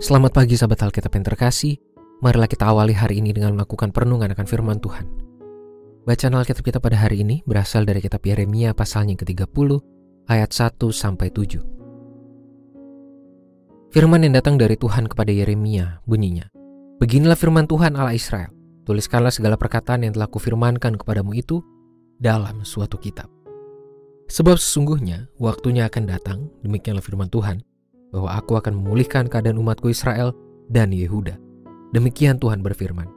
Selamat pagi sahabat Alkitab yang terkasih. Marilah kita awali hari ini dengan melakukan perenungan akan firman Tuhan. Bacaan Alkitab kita pada hari ini berasal dari kitab Yeremia pasalnya ke-30 ayat 1 sampai 7. Firman yang datang dari Tuhan kepada Yeremia bunyinya, Beginilah firman Tuhan Allah Israel, tuliskanlah segala perkataan yang telah kufirmankan kepadamu itu dalam suatu kitab. Sebab sesungguhnya waktunya akan datang, demikianlah firman Tuhan, bahwa aku akan memulihkan keadaan umatku Israel dan Yehuda. Demikian Tuhan berfirman,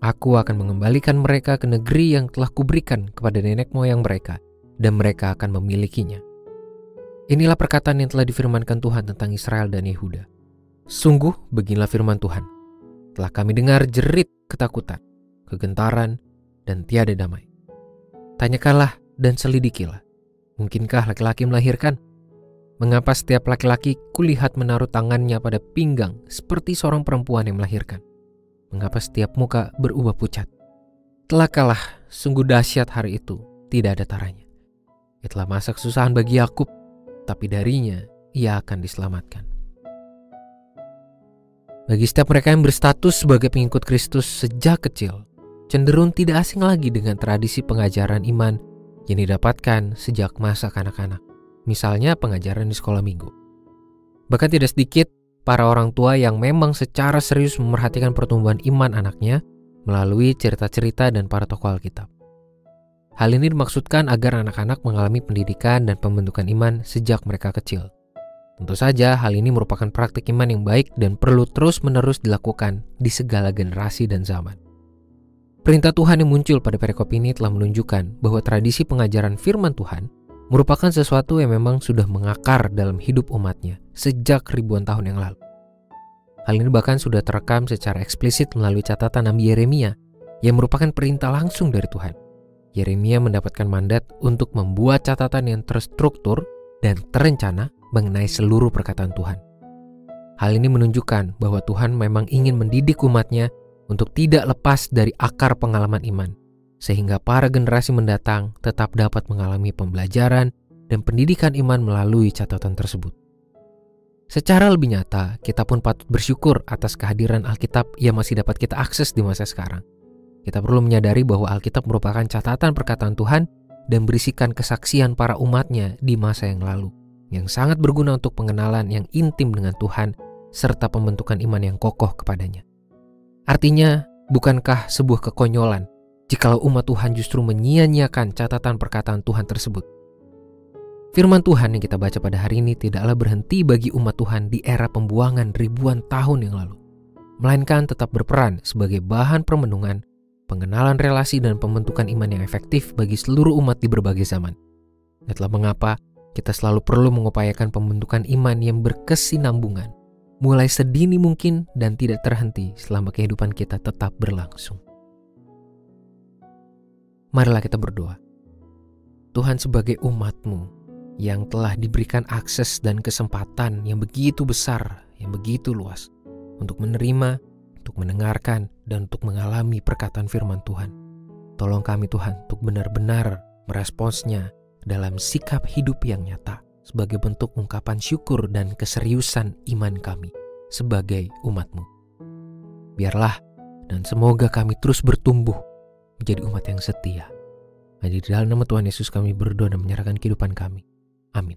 Aku akan mengembalikan mereka ke negeri yang telah kuberikan kepada nenek moyang mereka, dan mereka akan memilikinya. Inilah perkataan yang telah difirmankan Tuhan tentang Israel dan Yehuda. Sungguh, beginilah firman Tuhan. Telah kami dengar jerit ketakutan, kegentaran, dan tiada damai. Tanyakanlah dan selidikilah. Mungkinkah laki-laki melahirkan? Mengapa setiap laki-laki kulihat menaruh tangannya pada pinggang seperti seorang perempuan yang melahirkan? Mengapa setiap muka berubah pucat? Telah kalah, sungguh dahsyat hari itu, tidak ada taranya. Itulah masa kesusahan bagi Yakub, tapi darinya ia akan diselamatkan. Bagi setiap mereka yang berstatus sebagai pengikut Kristus sejak kecil, cenderung tidak asing lagi dengan tradisi pengajaran iman yang didapatkan sejak masa kanak-kanak misalnya pengajaran di sekolah minggu. Bahkan tidak sedikit para orang tua yang memang secara serius memerhatikan pertumbuhan iman anaknya melalui cerita-cerita dan para tokoh Alkitab. Hal ini dimaksudkan agar anak-anak mengalami pendidikan dan pembentukan iman sejak mereka kecil. Tentu saja hal ini merupakan praktik iman yang baik dan perlu terus-menerus dilakukan di segala generasi dan zaman. Perintah Tuhan yang muncul pada perikop ini telah menunjukkan bahwa tradisi pengajaran firman Tuhan merupakan sesuatu yang memang sudah mengakar dalam hidup umatnya sejak ribuan tahun yang lalu. Hal ini bahkan sudah terekam secara eksplisit melalui catatan Nabi Yeremia yang merupakan perintah langsung dari Tuhan. Yeremia mendapatkan mandat untuk membuat catatan yang terstruktur dan terencana mengenai seluruh perkataan Tuhan. Hal ini menunjukkan bahwa Tuhan memang ingin mendidik umatnya untuk tidak lepas dari akar pengalaman iman sehingga para generasi mendatang tetap dapat mengalami pembelajaran dan pendidikan iman melalui catatan tersebut. Secara lebih nyata, kita pun patut bersyukur atas kehadiran Alkitab yang masih dapat kita akses di masa sekarang. Kita perlu menyadari bahwa Alkitab merupakan catatan perkataan Tuhan dan berisikan kesaksian para umatnya di masa yang lalu, yang sangat berguna untuk pengenalan yang intim dengan Tuhan serta pembentukan iman yang kokoh kepadanya. Artinya, bukankah sebuah kekonyolan jikalau umat Tuhan justru menyia-nyiakan catatan perkataan Tuhan tersebut. Firman Tuhan yang kita baca pada hari ini tidaklah berhenti bagi umat Tuhan di era pembuangan ribuan tahun yang lalu, melainkan tetap berperan sebagai bahan permenungan, pengenalan relasi dan pembentukan iman yang efektif bagi seluruh umat di berbagai zaman. Itulah mengapa kita selalu perlu mengupayakan pembentukan iman yang berkesinambungan, mulai sedini mungkin dan tidak terhenti selama kehidupan kita tetap berlangsung. Marilah kita berdoa. Tuhan sebagai umatmu yang telah diberikan akses dan kesempatan yang begitu besar, yang begitu luas untuk menerima, untuk mendengarkan, dan untuk mengalami perkataan firman Tuhan. Tolong kami Tuhan untuk benar-benar meresponsnya dalam sikap hidup yang nyata sebagai bentuk ungkapan syukur dan keseriusan iman kami sebagai umatmu. Biarlah dan semoga kami terus bertumbuh menjadi umat yang setia. Hanya di dalam nama Tuhan Yesus kami berdoa dan menyerahkan kehidupan kami. Amin.